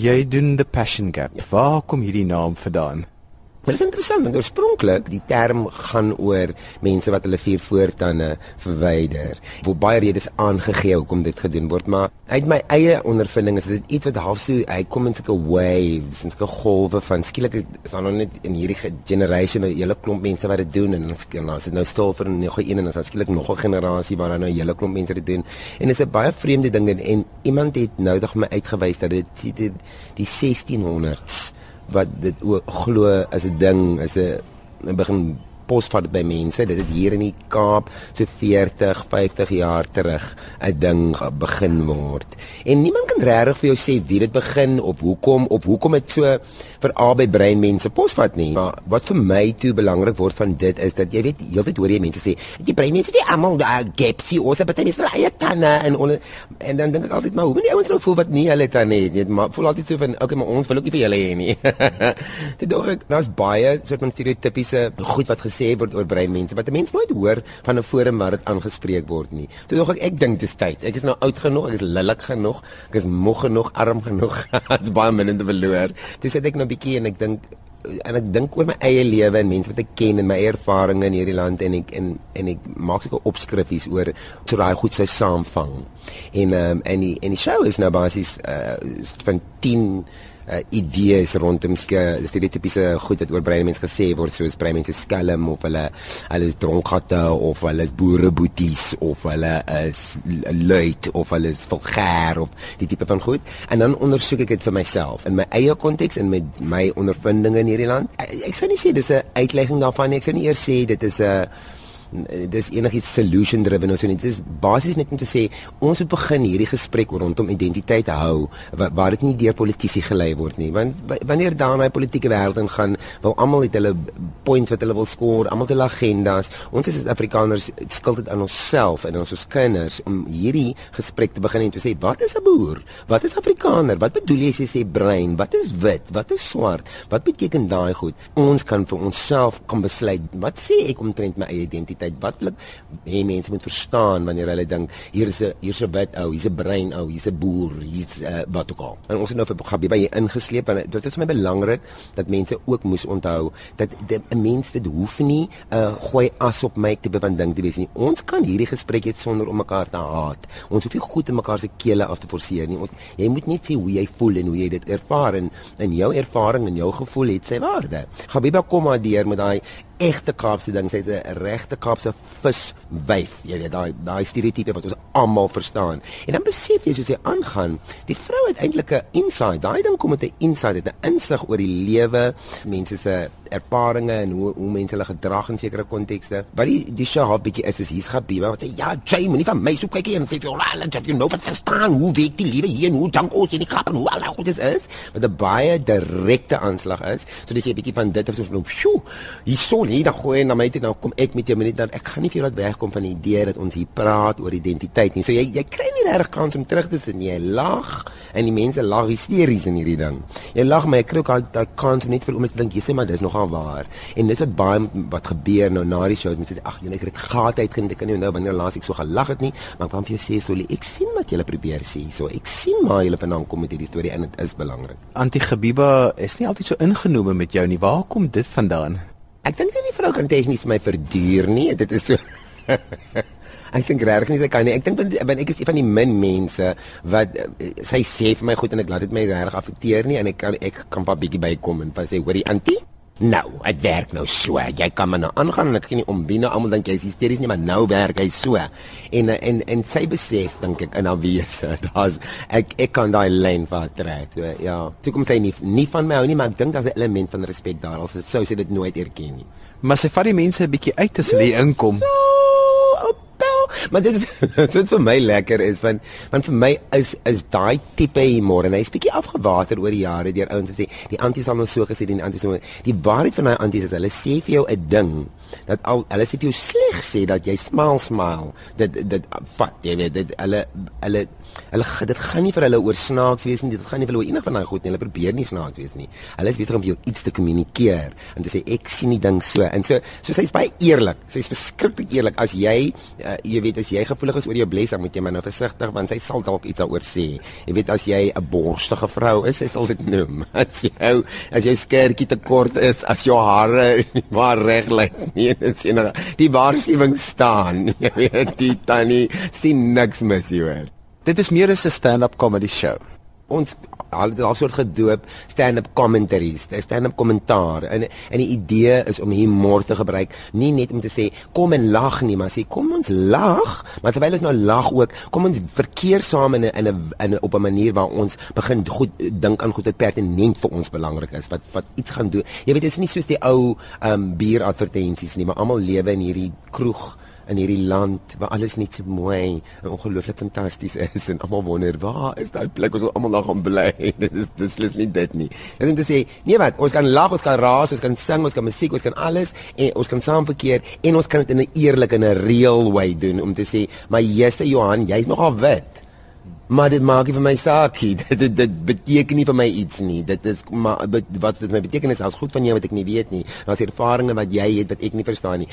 Jy doen the passion gap. Waar kom hierdie naam vandaan? Dit is interessant want oorspronklik die term gaan oor mense wat hulle vier voortande verwyder. Waar baie redes aangegee hoekom dit gedoen word, maar uit my eie ondervinding is dit iets wat half so hy kom in sulke waves, in sulke golwe van skielik is daar nog net in hierdie generation 'n hele klomp mense wat dit doen en dan is dit nou stil vir nog een en dan is skielik nog 'n generasie waar dan nou 'n hele klomp mense dit doen. En dit is 'n baie vreemde ding en iemand het nou dag my uitgewys dat dit die, die 1600s wat dit glo as 'n ding is 'n begin posvat by mense dat dit hier in die Kaap so 40, 50 jaar terug 'n ding begin word. En niemand kan regtig vir jou sê wie dit begin of hoekom of hoekom dit so vir albei brein mense posvat nie. Maar wat vir my toe belangrik word van dit is dat jy weet heeltyd hoor jy mense sê die brein mense die almal daar gepsie of se baie mense hulle tande en on, en dan dink ek altyd maar hoe moet die ouens nou voel wat nie hulle tande het nie. Maar voel altyd so van okay maar ons wil ook nie vir julle hê nie. dit dog ek daar's baie soort van stereotypiese goed wat gesê gesê word oor breinmense wat 'n mens nooit hoor van 'n forum waar dit aangespreek word nie. Toe dog ek ek dink dit is tyd. Ek is nou oud genoeg, ek is lillik genoeg, ek is moeg genoeg, arm genoeg. Dit's baie min te verloor. Toe sit ek nou 'n bietjie en ek dink en ek dink oor my eie lewe en mense wat ek ken en my ervarings in hierdie land en ek en en ek maak seker opskrifies oor so daai goed sou saamvang. En ehm um, en die en die show is nou basies uh, van 10 uh, idees rondom stereotypiese goed wat oor brein mense gesê word soos brein mense skelm of hulle hulle is dronkhatte of hulle is boereboeties of hulle is luid of hulle is vulgair of die tipe van goed. En dan ondersoek ek dit vir myself in my eie konteks en met my ondervindinge in hierdie land. Ek, ek sou nie sê dis 'n uitlegging daarvan nie. Ek sou nie eers sê dit is 'n dis enigiets solution driven of so net. Dis basies net om te sê ons moet begin hierdie gesprek rondom identiteit hou waar, waar dit nie deur politici gelei word nie. Want wanneer daar na die politieke wêreld ingaan wil almal het hulle points wat hulle wil skoor almal het hulle agendas. Ons as Suid-Afrikaners skuld dit aan onsself en ons ons kinders om hierdie gesprek te begin en te sê wat is 'n boer? Wat is Afrikaner? Wat bedoel jy as jy sê brein? Wat is wit? Wat is swart? Wat beteken daai goed? Ons kan vir onsself kan besluit wat sê ek omtrent my eie identiteit tyd wat wil hê mense moet verstaan wanneer hulle dink hier is 'n hier's 'n wit ou, hier's 'n brein ou, hier's 'n boer, hier's uh, wat ook al. En ons het nou vir Gabi by ingesleep en dit is vir my belangrik dat mense ook moes onthou dat 'n mens dit hoef nie 'n uh, gooi as op my tipe van ding te wees nie. Ons kan hierdie gesprek hê sonder om mekaar te haat. Ons hoef nie goed in mekaar se kele af te forceer nie. Ons jy moet net sê hoe jy voel en hoe jy dit ervaar en in jou ervaring en jou gevoel het sy waarde. Gabi kom maar deur met daai egte Kaapse ding, sy's 'n regte Kaapse viswyf. Jy weet daai daai stereotipe wat ons almal verstaan. En dan besef jy soos jy aangaan, die vrou het eintlik 'n insight. Daai ding kom met 'n insight, 'n insig oor die lewe, mense se ervarings en hoe hoe mense hulle gedrag in sekere kontekste. Wat die die show half bietjie is is hier's gebeur wat sê ja, Jay, moenie van my so kyk en sê jy al dat jy nou wat verstaan hoe werk die lewe hier en hoe dank ons in die kap en hoe al goed is. Met 'n baie direkte aanslag is, so dis jy 'n bietjie van dit of so nou, sjoe, hier dan gooi en dan dit nou kom ek met jou minuut dan ek gaan nie vir jou laat wegkom van die idee dat ons hier praat oor identiteit nie. So jy jy kry nie regtig kans om terug te sit nie. Jy lag en die mense lag hysteries in hierdie ding. Jy lag maar ek kry ook al daai kans om net vir om te dink jy sê maar dis nogal waar. En dis wat baie wat gebeur nou na die shows. Mense sê ag jy het gehad uitgeen ek kan nie nou wanneer laas ek so gelag het nie, maar ek wou vir jou sê so ek sien wat jy probeer sê. So ek sien maar jy vandaan kom met hierdie storie en dit is belangrik. Antigebiba is nie altyd so ingenome met jou nie. Waar kom dit vandaan? Ek dink nie die vrou kan tegnies my verduur nie. Dit is so Ek dink regtig nie sy kan nie. Ek dink want ek is een van die min mense wat uh, sy sê vir my goed en ek laat dit my regtig affekteer nie en ek kan ek kan pa bietjie bykom en sê hoorie antie Nou, dit werk nou so. Jy kan maar nou aangaan en ek gee nie om wie nou almal dink jy is hysteries nie, maar nou werk hy so. En en en sy besef dink ek in haar wese, daar's ek ek kan daai lyn vir trek. So ja, toe kom sy nie nie van my hou nie, maar ek dink daar's 'n element van respek daar. Also sou sy dit nooit erken nie. Maar sy vat die mense 'n bietjie uit as hulle inkom. So, maar dit dit vir my lekker is want want vir my is is daai tipe humor en hy's bietjie afgewater oor die jare deur ouens sê die anties sal nou so gesê die anties so die waarheid van daai anties is hulle sê vir jou 'n ding dat al hulle sê vir jou sleg sê dat jy smile smile. Dit dit vat jy weet dit hulle hulle hulle dit gaan nie vir hulle oor snaaks wees nie. Dit gaan nie vir hulle oor enig van daai goed nie. Hulle probeer nie snaaks wees nie. Hulle is besig om vir jou iets te kommunikeer en te sê ek sien die ding so. En so so sy's baie eerlik. Sy's verskriklik eerlik. As jy uh, jy weet as jy gevoelig is oor jou bles, dan moet jy maar nou versigtig want sy sal dalk iets daaroor sê. Jy weet as jy 'n borstige vrou is, sy sal dit noem. As jy as jy skertjie te kort is, as jou hare maar reg lê. Nee, dit sien die waarskuwing staan. Jy weet die tannie sien niks mis hier. Dit is meer as 'n stand-up comedy show ons al die soort gedoop stand-up commentaries, stand-up kommentaar. En en die idee is om humor te gebruik, nie net om te sê kom en lag nie, maar sê kom ons lag, maar terwyl ons nou lag ook, kom ons verkeer saam in 'n in 'n in 'n op 'n manier waar ons begin goed dink aan goed wat pertinent vir ons belangrik is, wat wat iets gaan doen. Jy weet dit is nie soos die ou um bier advertensies nie, maar almal lewe in hierdie kroeg in hierdie land waar alles net so mooi en ongelooflik fantasties is en almal wonder waar is daai plek? Waar ons almal nog gaan bly. Dit is dis is nie dit nie. Dit is om te sê nee wat? Ons kan lag ons kan raas ons kan sing ons kan musiek ons kan alles en ons kan saam verkeer en ons kan dit in 'n eerlike en 'n real way doen. Om te sê maar jy's Johan jy's nogal wit maar dit maak nie vir my saak nie. Dit, dit dit beteken nie vir my iets nie. Dit is maar wat dit my beteken is as goed van jou wat ek nie weet nie. Daar's ervarings wat jy het wat ek nie verstaan nie.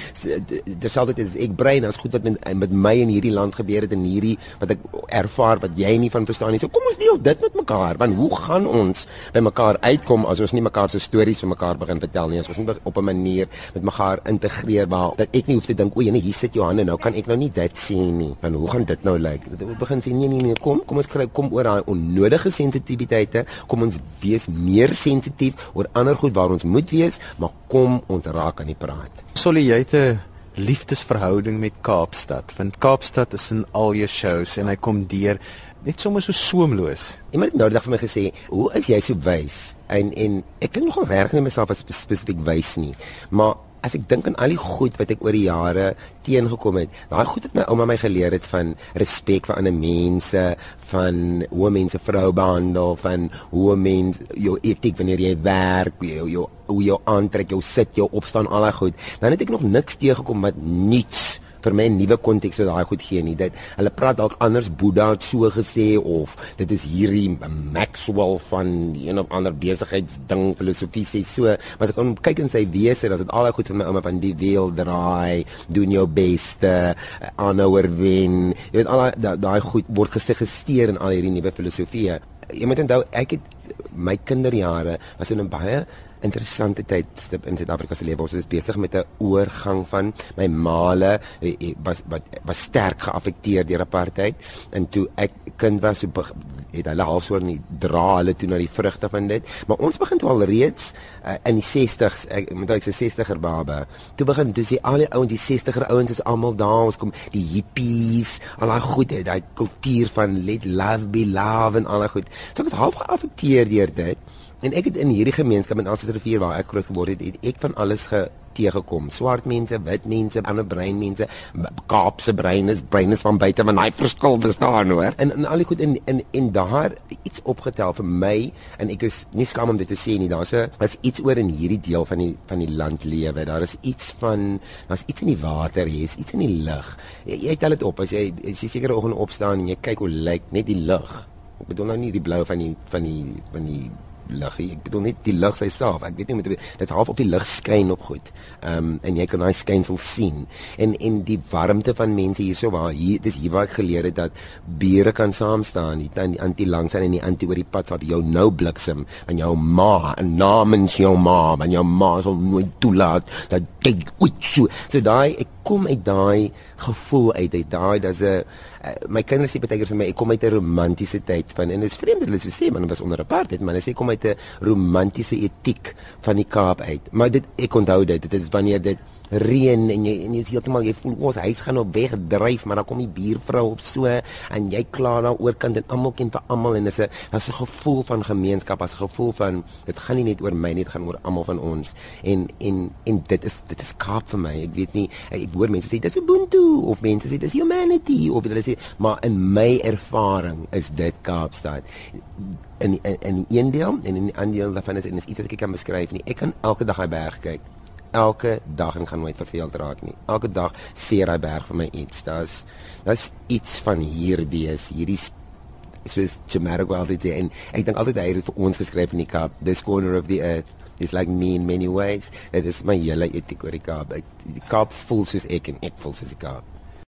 Terselfdertyd is ek brein as goed wat met, met my in hierdie land gebeur het en hierdie wat ek ervaar wat jy nie van verstaan nie. So kom ons deel dit met mekaar. Want hoe gaan ons by mekaar uitkom as ons nie mekaar se stories vir mekaar begin vertel nie? As ons nie op 'n manier met mekaar integreer waar dat ek nie hoef te dink o, nee, hier sit Johanne nou kan ek nou nie dit sien nie. Want hoe gaan dit nou lyk? Dit begin sê nee nee nee, kom kom ons kry kom oor daai onnodige sensitiwiteite, kom ons wees meer sensitief oor ander goed waar ons moet wees, maar kom ons raak aan die praat. Solie jy het 'n liefdesverhouding met Kaapstad, want Kaapstad is in al jou shows en hy kom deur net sommer so soemloos. Iemand het nou net vir my gesê, "Hoe is jy so wys?" En en ek kan nogal reg nie myself as spesifiek wys nie, maar as ek dink aan al die goed wat ek oor die jare teengekom het, daai goed het my ouma my geleer het van respek vir ander mense, van hoe mense vrou behandel, van hoe mense jou etiek wanneer jy werk, jou jou hoe jou aantrek, jou sit, jou opstaan, al daai goed. Dan het ek nog niks teëgekom wat niets vir my 'n nuwe konteks wat daai goed gee nie. Dit hulle praat dalk anders Boeddha het so gesê of dit is hierdie Maxwell van een of ander besigheidsding filosofie sê so, maar as ek kyk in sy wese, is dit al daai goed van my ouma van die wiel draai, doen jou beste, aanhouer wen. Jy weet al daai goed word gesuggereer in al hierdie nuwe filosofieë. Jy moet onthou ek het my kinderjare was in 'n baie interessante tydstip in Suid-Afrika se lewe. Ons is besig met 'n oorgang van my male eh, eh, was wat was sterk geaffekteer deur apartheid en toe ek kind was so het hulle halfsoor nie dra hulle toe na die vrugte van dit. Maar ons begin al reeds uh, in die 60s, ek moet ek sê 60er baba. Toe begin toe sê al die ouens, die 60er ouens is almal daar, ons kom die hippies, al daai goed, daai kultuur van let love be love en al daai goed. So ek was half geaffekteer deur dit. En ek het in hierdie gemeenskap in Alsies rivier waar ek groot geword het, het ek van alles geteegekom. Swart mense, wit mense, ander brein mense, Kaapse brein is brein is van buite van daai verskil bestaan hoor. En en al die goed in in en daar iets opgetel vir my en ek is nie skaam om dit te sê nie. Daar's 'n was iets oor in hierdie deel van die van die land lewe. Daar is iets van daar's iets in die water, is iets in die lug. Jy, jy tel dit op as jy as jy sekere oggend opstaan en jy kyk hoe lyk net die lug. Ek bedoel nou nie die blou van die van die van die lig. Ek bedoel net die lig self. Ek weet nie met dit half op die lig skyn op goed. Ehm um, en jy kan daai skynsel sien. En en die warmte van mense hierso waar hier dis hier waar ek geleer het dat bure kan saam staan. Die die anti langs en die anti oor die pad wat jou nou bliksem en jou ma en namens jou ma en jou ma sal nooit toelaat dat jy ooit so. So daai ek kom uit daai gevoel uit uit daai daar's 'n uh, my kinders sê baie keer vir my ek kom uit 'n romantiese tyd van en dit is vreemd hulle sê man was onder apartheid maar hulle sê kom uit 'n romantiese etiek van die Kaap uit. Maar dit ek onthou dit dit is wanneer dit reën en jy en jy is heeltemal jy voel ons huis gaan op weg dryf maar dan kom die buurvrou op so en jy kla daar oorkant en almal ken vir almal en dis 'n dis 'n gevoel van gemeenskap as 'n gevoel van dit gaan nie net oor my nie dit gaan oor almal van ons. En en en dit is dit is Kaap vir my ek weet nie ek hoor mense sê dis ubuntu of mense sê dis humanity of hulle sê maar in my ervaring is dit Kaapstad. In in in een deel en in die ander deel daarvan is en is iets wat ek kan beskryf nie ek kan elke dag hy berg kyk elke dag en gaan nooit verveeld raak nie. Elke dag seer hy berg vir my iets. Daar's daar's iets van hierdie is hierdie soos Jamaica altyd sê en ek dink altyd hy het vir ons geskryf in die Kaap, this corner of the earth is like me in many ways. Dit is my hele etiek oor die Kaap. Ek, die Kaap voel soos ek en ek voel soos die Kaap.